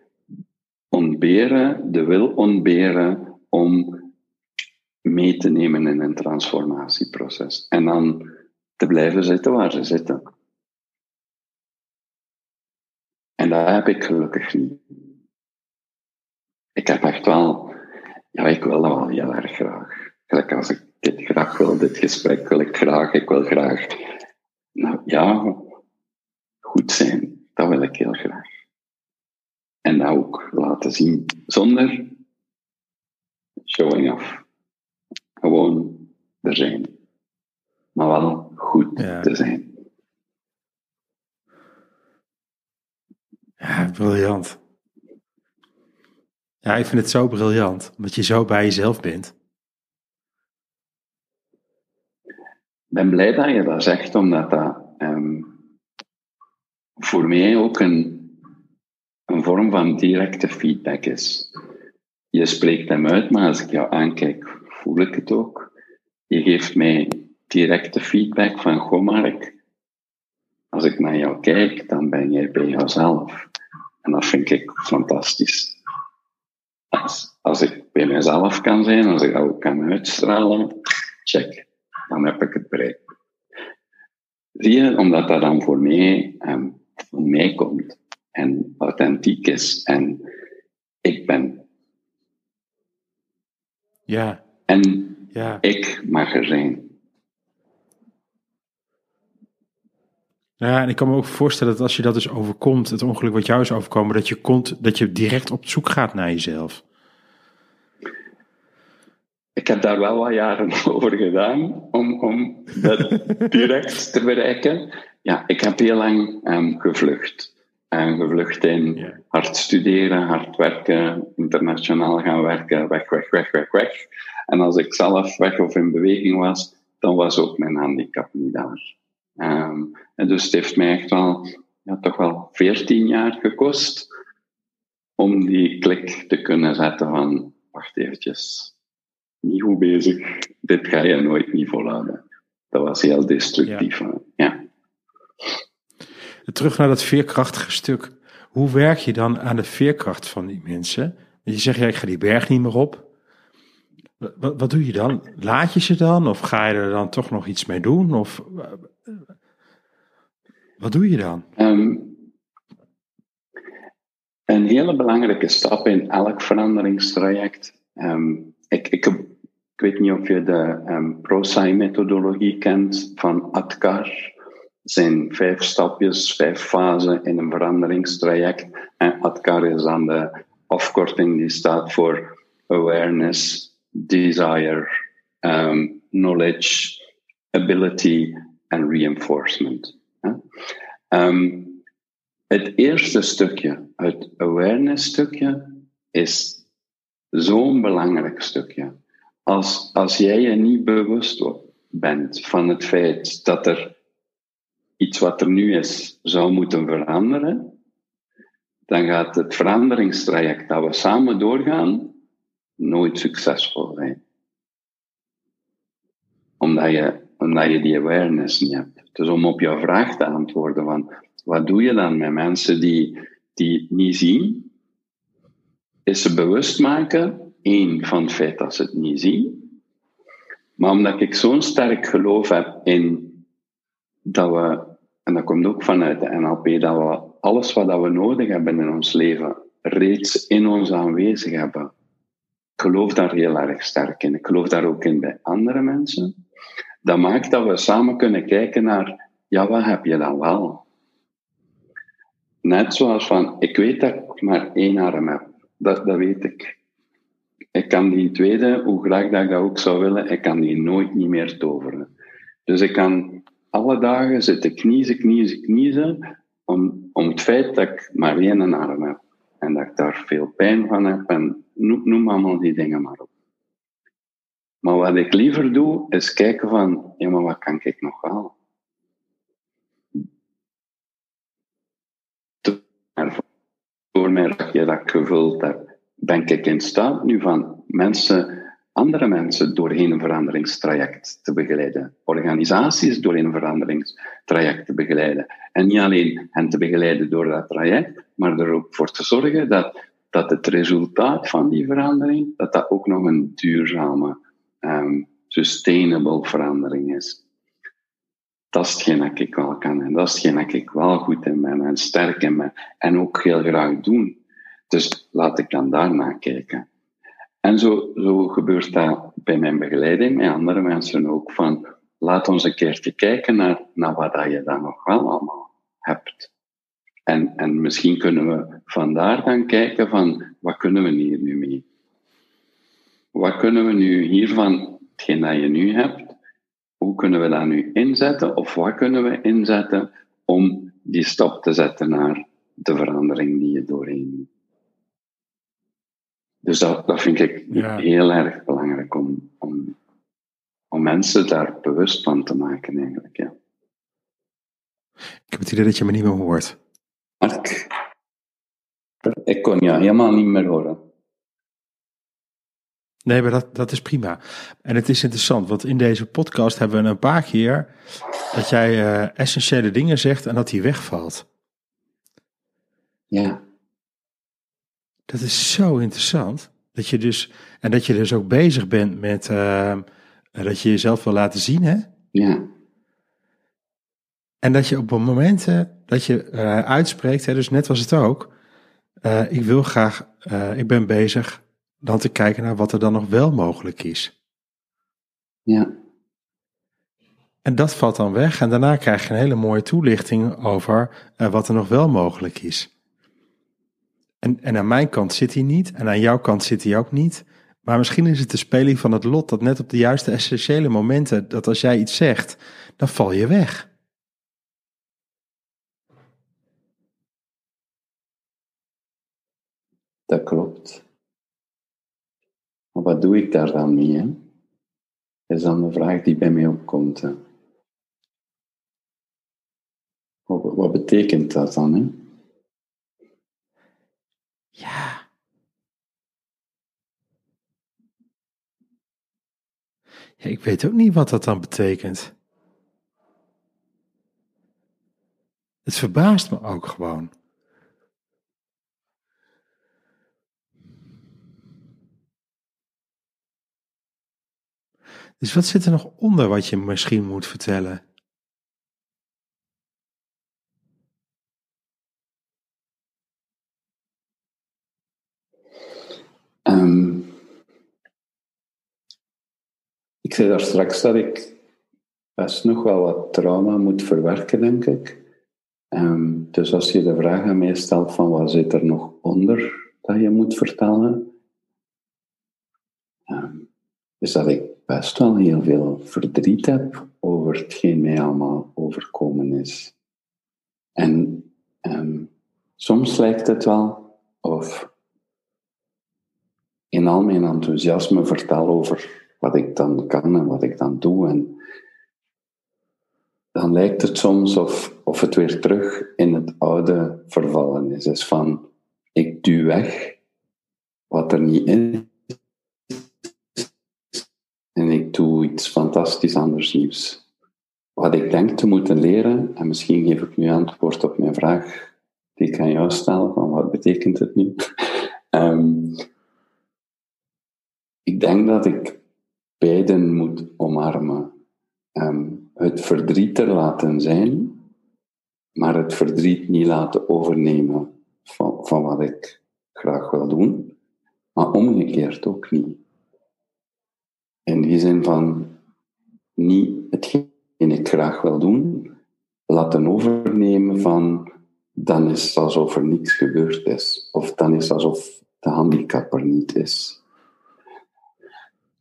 ontberen, de wil ontberen om mee te nemen in een transformatieproces. En dan te blijven zitten waar ze zitten. En dat heb ik gelukkig niet. Ik heb echt wel, ja, ik wil dat wel heel erg graag. Gelijk als ik dit graag wil, dit gesprek wil ik graag, ik wil graag, nou ja, goed zijn. Dat wil ik heel graag. En dat ook laten zien, zonder showing off. Gewoon er zijn. Maar wel goed te zijn. Ja, briljant. Ja, ik vind het zo briljant, omdat je zo bij jezelf bent. Ik ben blij dat je dat zegt, omdat dat ehm, voor mij ook een, een vorm van directe feedback is. Je spreekt hem uit, maar als ik jou aankijk, voel ik het ook. Je geeft mij directe feedback van, goh Mark, als ik naar jou kijk, dan ben jij bij jouzelf. En dat vind ik fantastisch. Als, als ik bij mezelf kan zijn, als ik dat ook kan uitstralen, check, dan heb ik het bereikt. Zie je, omdat dat dan voor mij, um, mij komt en authentiek is en ik ben. Ja. En ja. ik mag er zijn. Ja, en ik kan me ook voorstellen dat als je dat dus overkomt, het ongeluk wat jou is overkomen, dat je, komt, dat je direct op zoek gaat naar jezelf. Ik heb daar wel wat jaren [LAUGHS] over gedaan om, om dat [LAUGHS] direct te bereiken. Ja, ik heb heel lang um, gevlucht. En gevlucht in hard studeren, hard werken, internationaal gaan werken, weg, weg, weg, weg, weg. En als ik zelf weg of in beweging was, dan was ook mijn handicap niet daar. Um, en dus het heeft mij echt wel, ja, toch wel 14 jaar gekost om die klik te kunnen zetten van, wacht eventjes, niet goed bezig, dit ga je nooit niet volhouden. Dat was heel destructief. Ja. ja. Terug naar dat veerkrachtige stuk. Hoe werk je dan aan de veerkracht van die mensen? Je zegt, ja, ik ga die berg niet meer op. Wat, wat doe je dan? Laat je ze dan? Of ga je er dan toch nog iets mee doen? Of wat doe je dan? Um, een hele belangrijke stap in elk veranderingstraject. Um, ik, ik, weet niet of je de um, ProSci-methodologie kent van Atkar. zijn vijf stapjes, vijf fasen in een veranderingstraject. En Atkar is dan de afkorting die staat voor awareness, desire, knowledge, ability en reinforcement. Um, het eerste stukje, het awareness stukje, is zo'n belangrijk stukje. Als, als jij je niet bewust bent van het feit dat er iets wat er nu is zou moeten veranderen, dan gaat het veranderingstraject dat we samen doorgaan nooit succesvol zijn. Omdat je, omdat je die awareness niet hebt. Dus om op jouw vraag te antwoorden van wat doe je dan met mensen die, die niet zien, is ze bewust maken, één, van het feit dat ze het niet zien, maar omdat ik zo'n sterk geloof heb in dat we, en dat komt ook vanuit de NLP, dat we alles wat we nodig hebben in ons leven reeds in ons aanwezig hebben. Ik geloof daar heel erg sterk in. Ik geloof daar ook in bij andere mensen. Dat maakt dat we samen kunnen kijken naar, ja, wat heb je dan wel? Net zoals van, ik weet dat ik maar één arm heb. Dat, dat weet ik. Ik kan die tweede, hoe graag dat ik dat ook zou willen, ik kan die nooit niet meer toveren. Dus ik kan alle dagen zitten kniezen, kniezen, kniezen, om, om het feit dat ik maar één arm heb. En dat ik daar veel pijn van heb, en noem, noem allemaal die dingen maar op. Maar wat ik liever doe, is kijken van, ja, maar wat kan ik nog wel? Door mijn rakje dat ik gevuld heb, ben ik in staat nu van mensen, andere mensen doorheen een veranderingstraject te begeleiden. Organisaties doorheen een veranderingstraject te begeleiden. En niet alleen hen te begeleiden door dat traject, maar er ook voor te zorgen dat, dat het resultaat van die verandering, dat dat ook nog een duurzame, um, sustainable verandering is. Dat is hetgeen ik wel kan en dat is hetgeen ik wel goed in ben en sterk in ben en ook heel graag doen. Dus laat ik dan daarna kijken. En zo, zo gebeurt dat bij mijn begeleiding, met andere mensen ook, van laat ons een keertje kijken naar, naar wat je dan nog wel allemaal hebt. En, en misschien kunnen we vandaar dan kijken van, wat kunnen we hier nu mee? Wat kunnen we nu hiervan, hetgeen dat je nu hebt, hoe kunnen we dat nu inzetten? Of wat kunnen we inzetten om die stap te zetten naar de verandering die je doorheen? Dus dat, dat vind ik heel erg belangrijk om, om, om mensen daar bewust van te maken, eigenlijk. Ja. Ik heb het idee dat je me niet meer hoort. Mark, ik kon je helemaal niet meer horen. Nee, maar dat, dat is prima. En het is interessant, want in deze podcast hebben we een paar keer dat jij uh, essentiële dingen zegt en dat die wegvalt. Ja. Dat is zo interessant. Dat je dus, en dat je dus ook bezig bent met uh, dat je jezelf wil laten zien, hè? Ja. En dat je op momenten dat je uh, uitspreekt, hè, dus net was het ook, ik wil graag, ik ben bezig dan te kijken naar wat er dan nog wel mogelijk is. Ja. En dat valt dan weg en daarna krijg je een hele mooie toelichting over wat er nog wel mogelijk is. En, en aan mijn kant zit hij niet en aan jouw kant zit hij ook niet. Maar misschien is het de speling van het lot dat net op de juiste essentiële momenten, dat als jij iets zegt, dan val je weg. Dat klopt. Wat doe ik daar dan mee? Dat is dan de vraag die bij mij opkomt. Wat, wat betekent dat dan? Hè? Ja. ja. Ik weet ook niet wat dat dan betekent. Het verbaast me ook gewoon. Dus wat zit er nog onder wat je misschien moet vertellen? Um, ik zei daar straks dat ik best nog wel wat trauma moet verwerken, denk ik. Um, dus als je de vraag aan mij stelt van wat zit er nog onder dat je moet vertellen, um, is dat ik best wel heel veel verdriet heb over hetgeen mij allemaal overkomen is. En soms lijkt het wel of in al mijn enthousiasme vertel over wat ik dan kan en wat ik dan doe. En dan lijkt het soms of, of het weer terug in het oude vervallen is. Dus van, ik duw weg wat er niet is. Iets fantastisch anders nieuws. Wat ik denk te moeten leren, en misschien geef ik nu antwoord op mijn vraag die ik aan jou stel, van wat betekent het nu? um, [LAUGHS] ik denk dat ik beiden moet omarmen. Um, het verdriet er laten zijn, maar het verdriet niet laten overnemen van, van wat ik graag wil doen, maar omgekeerd ook niet. In die zin van niet hetgeen ik graag wil doen, laten overnemen van dan is het alsof er niets gebeurd is. Of dan is het alsof de handicap er niet is.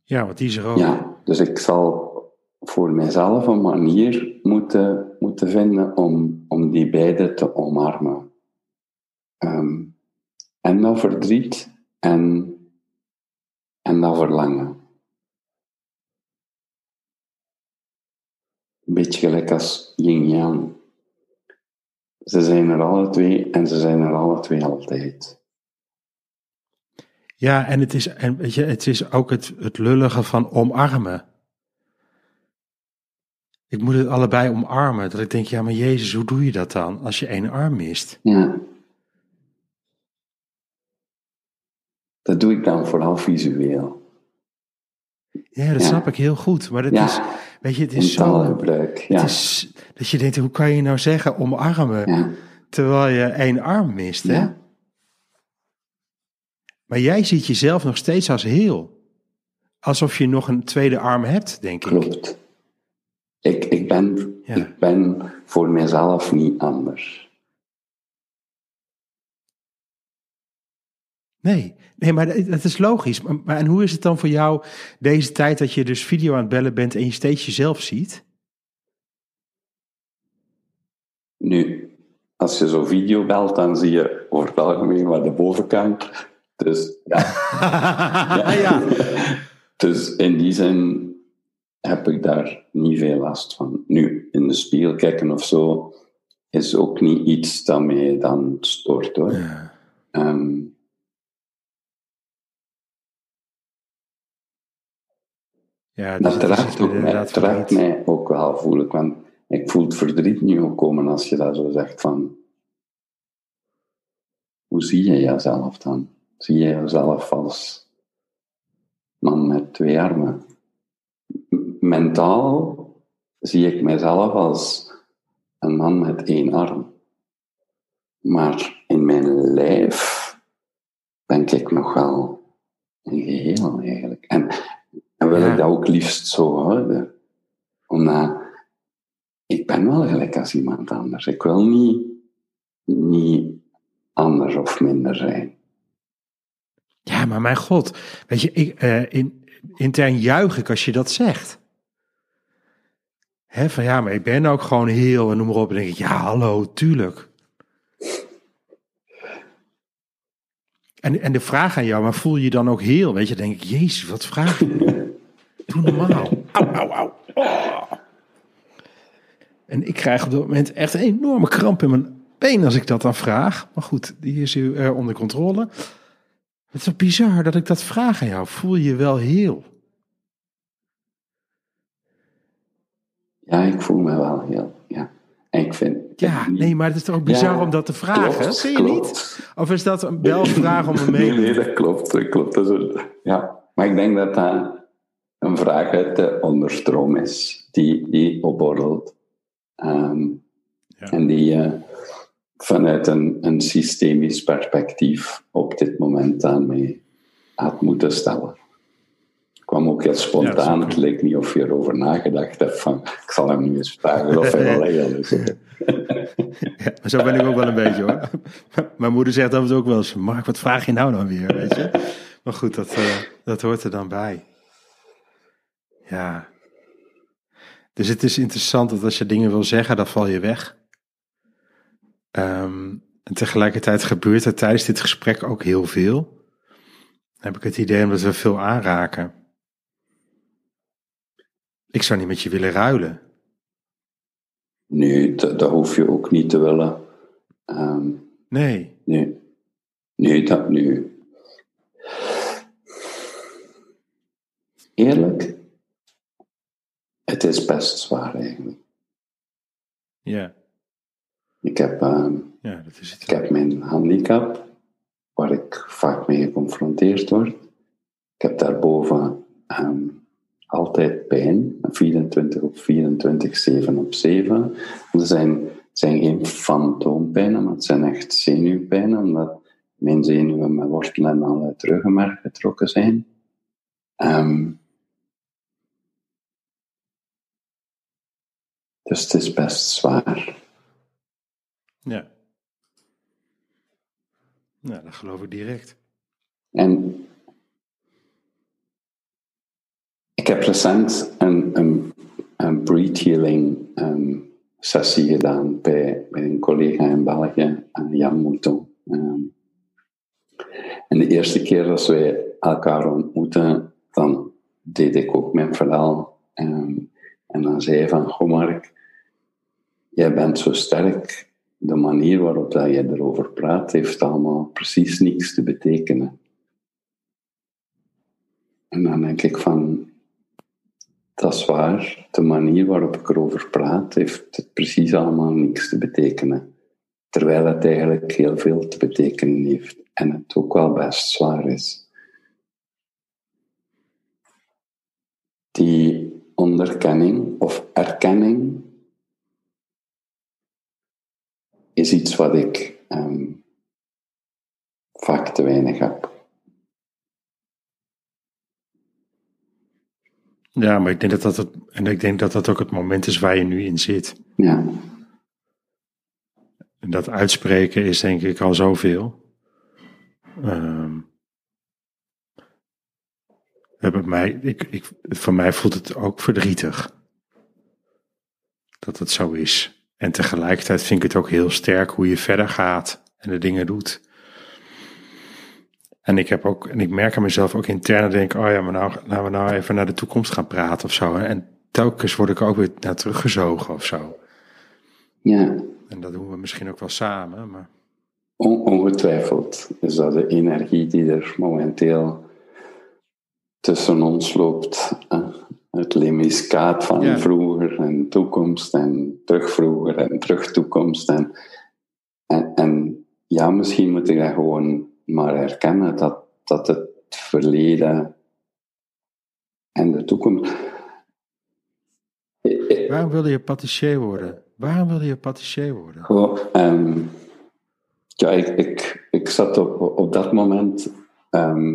Ja, want die is er ook. Ja, dus ik zal voor mijzelf een manier moeten, moeten vinden om, om die beide te omarmen. Um, en dat verdriet en, en dat verlangen. Een beetje gelijk als yin-yang. Ze zijn er alle twee en ze zijn er alle twee altijd. Ja, en het is, en weet je, het is ook het, het lullige van omarmen. Ik moet het allebei omarmen. Dat ik denk, ja, maar Jezus, hoe doe je dat dan als je één arm mist? Ja. Dat doe ik dan vooral visueel. Ja, dat snap ik heel goed. Maar dat Ja. is, weet je, het is zo. Taalgebruik. Ja. Het is dat je denkt, hoe kan je nou zeggen omarmen ja. terwijl je één arm mist, hè? Ja. Maar jij ziet jezelf nog steeds als heel. Alsof je nog een tweede arm hebt, denk ik. Klopt. Ik, ik, ben, ik ben voor mezelf niet anders. Nee, nee, maar dat is logisch. Maar, maar en hoe is het dan voor jou deze tijd dat je dus video aan het bellen bent en je steeds jezelf ziet? Nu, als je zo'n video belt, dan zie je over het algemeen maar de bovenkant. Dus ja. [LAUGHS] ja. [LAUGHS] Dus in die zin heb ik daar niet veel last van. Nu, in de spiegel kijken of zo is ook niet iets dat mij dan stoort hoor. Ja. Ehm, Ja, dus dat het is treft, ook mij, mij ook wel, voel ik. Want ik voel het verdriet nu ook komen als je dat zo zegt van... Hoe zie je jezelf dan? Zie je jezelf als man met twee armen? Mentaal zie ik mezelf als een man met één arm. Maar in mijn lijf ben ik nog wel een geheel eigenlijk. En, en wil Ja. ik dat ook liefst zo houden. Omdat ik ben wel gelijk als iemand anders. Ik wil niet, niet anders of minder zijn. Ja, maar mijn god. Weet je, ik, eh, in, intern juich ik als je dat zegt. Hè, van ja, maar ik ben ook gewoon heel en noem maar op. En denk ik, ja, hallo, tuurlijk. En, en de vraag aan jou, maar voel je je dan ook heel? Weet je, denk ik, jezus, wat vraag je? [LAUGHS] Doe normaal. Au, au, au. Oh. En ik krijg op dat moment echt een enorme kramp in mijn been als ik dat dan vraag. Maar goed, die is nu eh, onder controle. Het is toch bizar dat ik dat vraag aan jou. Voel je je wel heel? Ja, ik voel me wel heel. Ja. En ik vind. Ja, nee, maar het is toch ook bizar Ja, om dat te vragen? klopt, Zie je klopt. niet? Of is dat een [LAUGHS] wel een vraag om een Nee, mening? nee, dat klopt. Dat klopt. Dat is een- ja. Maar ik denk dat dat een vraag uit de onderstroom is, die, die opborrelt. Ehm, Ja. En die je vanuit een, een systemisch perspectief op dit moment mij had moeten stellen. Kwam ook heel spontaan. dat het leek niet of je erover nagedacht hebt van, ik zal hem nu eens vragen of hij wel [LAUGHS] heel is. Ja, zo ben ik ook wel een beetje hoor. Mijn moeder zegt af en toe ook wel eens: Mark, wat vraag je nou dan weer? Weet je? Maar goed, dat, eh, dat hoort er dan bij. Ja. Dus het is interessant dat als je dingen wil zeggen, dan val je weg. Ehm, en tegelijkertijd gebeurt er tijdens dit gesprek ook heel veel. Dan heb ik het idee omdat we veel aanraken. Ik zou niet met je willen ruilen. Nee, dat, dat hoef je ook niet te willen. Ehm, Nee. nee. Nee, dat nu. Eerlijk, het is best zwaar eigenlijk. Ja. Ik heb, ehm, Ja, dat is het. ik heb mijn handicap, waar ik vaak mee geconfronteerd word. Ik heb daarboven ehm, altijd pijn, 24 op 24, 7 op 7. Er zijn, zijn geen fantoompijnen, maar het zijn echt zenuwpijnen, omdat mijn zenuwen met wortelen en al uit ruggenmerg getrokken zijn. Ehm, dus het is best zwaar. Ja. Nou, dat geloof ik direct. En ik heb recent een, een, een breath healing ehm, sessie gedaan bij, een collega in België, eh, Jan Mouton. Ehm, en de eerste keer dat wij elkaar ontmoetten, dan deed ik ook mijn verhaal. ehm, en dan zei hij van, goh Mark, jij bent zo sterk. De manier waarop dat je erover praat, heeft allemaal precies niks te betekenen. En dan denk ik van, dat is waar. De manier waarop ik erover praat, heeft het precies allemaal niks te betekenen. Terwijl het eigenlijk heel veel te betekenen heeft. En het ook wel best zwaar is. Die onderkenning of erkenning is iets wat ik ehm, vaak te weinig heb. Ja, maar ik denk dat dat het, en ik denk dat dat ook het moment is waar je nu in zit. Ja, En dat uitspreken is denk ik al zoveel. Hebben mij, ik, ik, voor mij voelt het ook verdrietig. Dat het zo is. En tegelijkertijd vind ik het ook heel sterk hoe je verder gaat en de dingen doet. En ik heb ook, en ik merk aan mezelf ook intern, denk ik, oh ja, maar nou, laten we nou even naar de toekomst gaan praten of zo. En telkens word ik ook weer naar teruggezogen of zo. ja. En dat doen we misschien ook wel samen, maar On- ongetwijfeld is dat de energie die er momenteel tussen ons loopt. Het lemiskaat van Ja. vroeger en toekomst en terug vroeger en terug toekomst. En, en, en ja, misschien moet ik dat gewoon maar erkennen dat, dat het verleden en de toekomst. Eh, eh, waarom wilde je patissier worden? Waarom wilde je patissier worden? Ehm, ja, ik, ik, ik zat op, op dat moment ehm,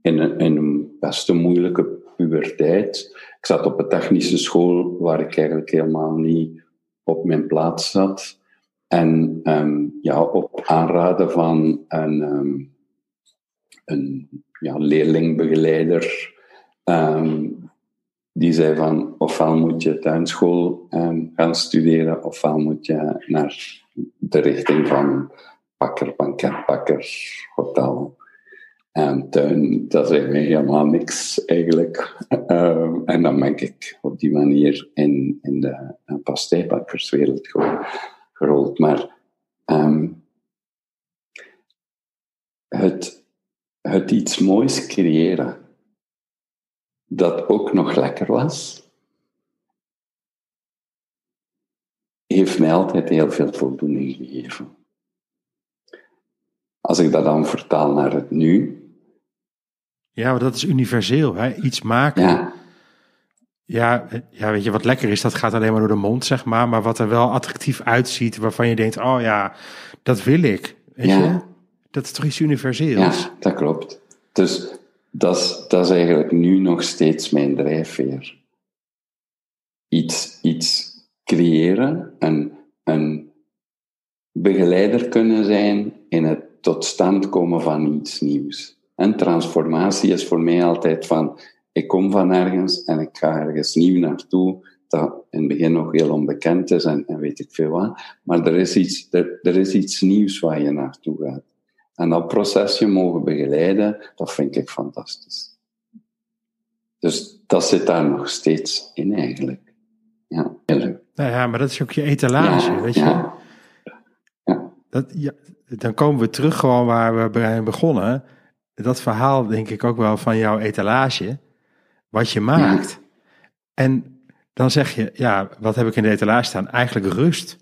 in, een, in een best een moeilijke puberteit. Ik zat op een technische school waar ik eigenlijk helemaal niet op mijn plaats zat. En ehm, ja, op aanraden van een, ehm, een ja, leerlingbegeleider, ehm, die zei van ofwel moet je tuinschool gaan studeren, ofwel moet je naar de richting van bakker, banketbakker, hotel. En tuin, dat is eigenlijk helemaal niks eigenlijk. En dan ben ik op die manier in, in de uh, pastijbakkerswereld ge- gerold. Maar ehm, het, het iets moois creëren, dat ook nog lekker was, heeft mij altijd heel veel voldoening gegeven. Als ik dat dan vertaal naar het nu, Ja, maar dat is universeel. Hè? Iets maken. ja, Ja, ja, weet je wat lekker is? Dat gaat alleen maar door de mond, zeg maar. Maar wat er wel attractief uitziet, waarvan je denkt: oh ja, dat wil ik. Weet Ja. je? Dat is toch iets universeels? ja, dat klopt. Dus dat is, dat is eigenlijk nu nog steeds mijn drijfveer. Iets, iets creëren, een, een begeleider kunnen zijn in het tot stand komen van iets nieuws. En transformatie is voor mij altijd van, ik kom van ergens en ik ga ergens nieuw naartoe, dat in het begin nog heel onbekend is en, en weet ik veel wat. Maar er is, iets, er, er is iets nieuws waar je naartoe gaat. En dat procesje mogen begeleiden, dat vind ik fantastisch. Dus dat zit daar nog steeds in eigenlijk. Ja, heel leuk. Nou ja, maar dat is ook je etalage, weet je. Ja. ja. Dat, ja, dan komen we terug gewoon waar we bij begonnen. Dat verhaal denk ik ook wel van jouw etalage. Wat je maakt. En dan zeg je, ja, wat heb ik in de etalage staan? Eigenlijk rust.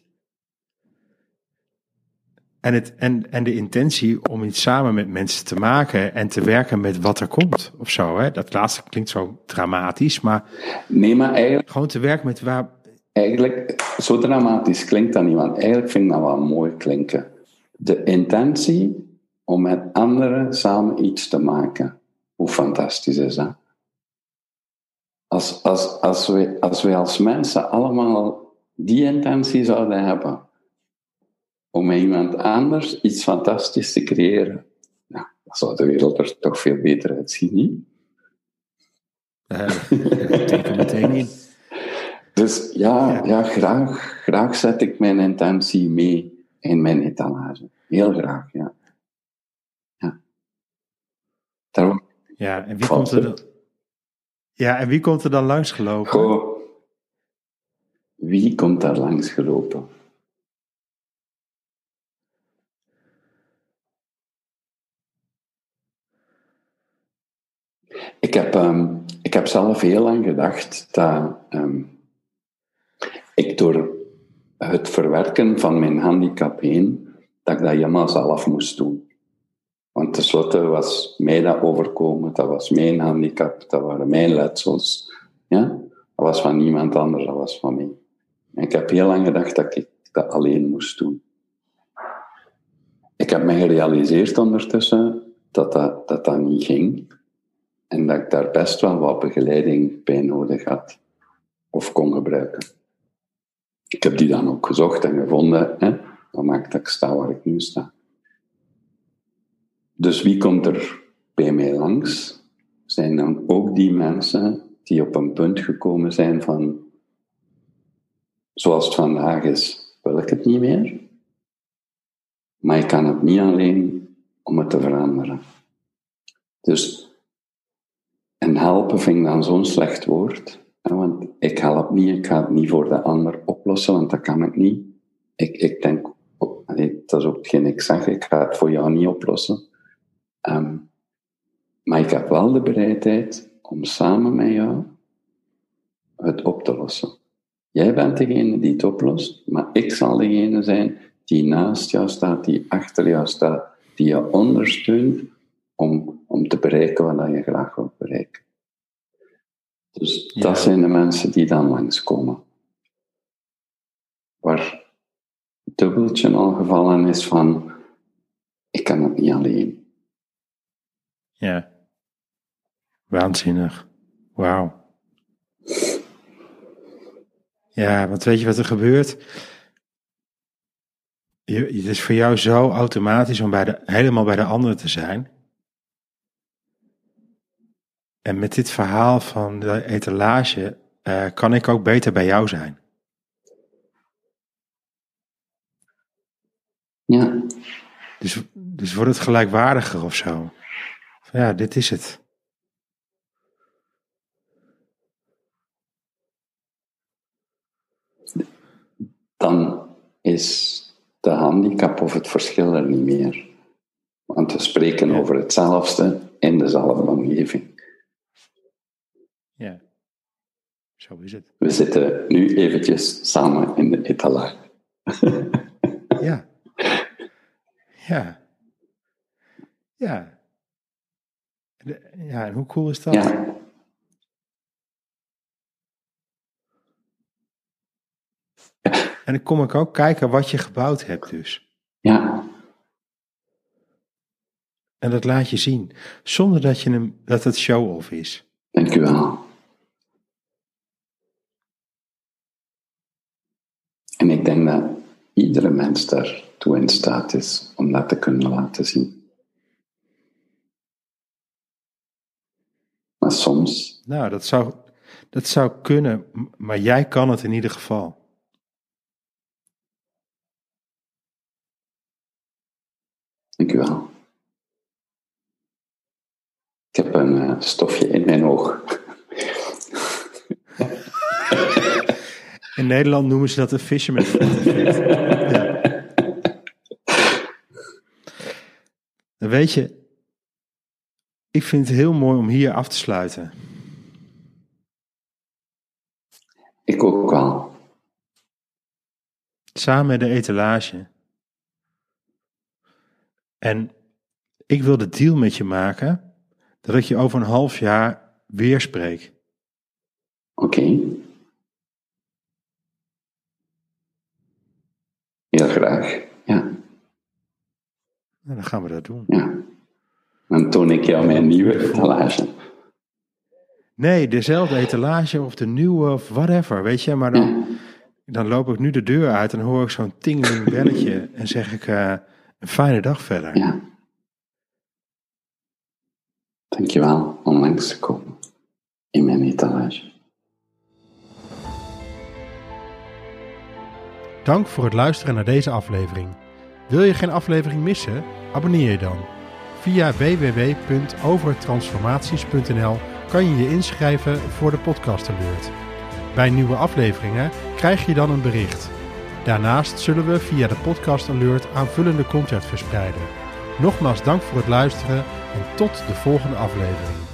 En, het, en, en de intentie om iets samen met mensen te maken en te werken met wat er komt of zo. Hè? Dat laatste klinkt zo dramatisch, maar. Nee, maar eigenlijk. Gewoon te werken met waar. Eigenlijk, zo dramatisch klinkt dat niet, want eigenlijk vind ik dat wel mooi klinken. De intentie om met anderen samen iets te maken. Hoe fantastisch is dat? Als, als, als, we, als we als mensen allemaal die intentie zouden hebben om met iemand anders iets fantastisch te creëren, nou, dan zou de wereld er toch veel beter uitzien, niet? Teken meteen in. [LAUGHS] Dus ja, ja. ja, graag, graag zet ik mijn intentie mee in mijn etalage. Heel graag, ja. Ja, Daarom, ja en wie komt er dan, ja, en wie komt er dan langs gelopen? Wie komt daar langs gelopen? Ik heb, um, ik heb zelf heel lang gedacht dat um, ik door het verwerken van mijn handicap heen, dat ik dat helemaal zelf moest doen. Want tenslotte was mij dat overkomen, dat was mijn handicap, dat waren mijn letsels. Ja? Dat was van niemand anders, dat was van mij. Ik heb heel lang gedacht dat ik dat alleen moest doen. Ik heb me gerealiseerd ondertussen dat dat, dat, dat niet ging. En dat ik daar best wel wat begeleiding bij nodig had. Of kon gebruiken. Ik heb die dan ook gezocht en gevonden. Hè? Dat maakt dat ik sta waar ik nu sta. Dus wie komt er bij mij langs? Zijn dan ook die mensen die op een punt gekomen zijn van, zoals het vandaag is, wil ik het niet meer. Maar ik kan het niet alleen om het te veranderen. Dus en helpen vind dan zo'n slecht woord. Want ik help niet, ik ga het niet voor de ander oplossen, want dat kan ik niet. Ik, ik denk, dat is ook hetgeen ik zeg, ik ga het voor jou niet oplossen. Um, maar ik heb wel de bereidheid om samen met jou het op te lossen. Jij bent degene die het oplost, maar ik zal degene zijn die naast jou staat, die achter jou staat, die je ondersteunt om, om te bereiken wat je graag wilt bereiken. Dus dat zijn de mensen die dan langskomen. Waar het dubbeltje al gevallen is van, ik kan het niet alleen. Ja. Waanzinnig. Wauw. Ja, want weet je wat er gebeurt? Je, het is voor jou zo automatisch om bij de, helemaal bij de ander te zijn. En met dit verhaal van de etalage uh, kan ik ook beter bij jou zijn. Ja. Dus, dus wordt het gelijkwaardiger of zo. Ja, dit is het. Dan is de handicap of het verschil er niet meer. Want we spreken over hetzelfde in dezelfde omgeving. Ja, zo is het. We zitten nu eventjes samen in de etalage. [LAUGHS] ja. Ja. Ja. Ja, en hoe cool is dat? Ja. En dan kom ik ook kijken wat je gebouwd hebt dus. Ja. En dat laat je zien, zonder dat, je hem, dat het show-off is. Dank u wel. En ik denk dat iedere mens daartoe in staat is om dat te kunnen laten zien. Maar soms. Nou, dat zou, dat zou kunnen, maar jij kan het in ieder geval. Dank u wel. Ik heb een uh, stofje in mijn oog. In Nederland noemen ze dat een fisherman [LAUGHS] ja. Dan weet je, ik vind het heel mooi om hier af te sluiten. Ik ook wel. Samen met de etalage. En ik wil de deal met je maken dat ik je over een half jaar weer spreek. Oké. Heel graag, ja. Nou, dan gaan we dat doen. ja. Dan toon ik jou mijn nieuwe etalage. Nee, dezelfde etalage of de nieuwe of whatever, weet je. Maar dan, dan loop ik nu de deur uit en hoor ik zo'n tingeling belletje en zeg ik eh, een fijne dag verder. Ja. Dankjewel om langs te komen in mijn etalage. Dank voor het luisteren naar deze aflevering. Wil je geen aflevering missen? Abonneer je dan. Via www.overtransformaties.nl kan je je inschrijven voor de podcast alert. Bij nieuwe afleveringen krijg je dan een bericht. Daarnaast zullen we via de podcast alert aanvullende content verspreiden. Nogmaals dank voor het luisteren en tot de volgende aflevering.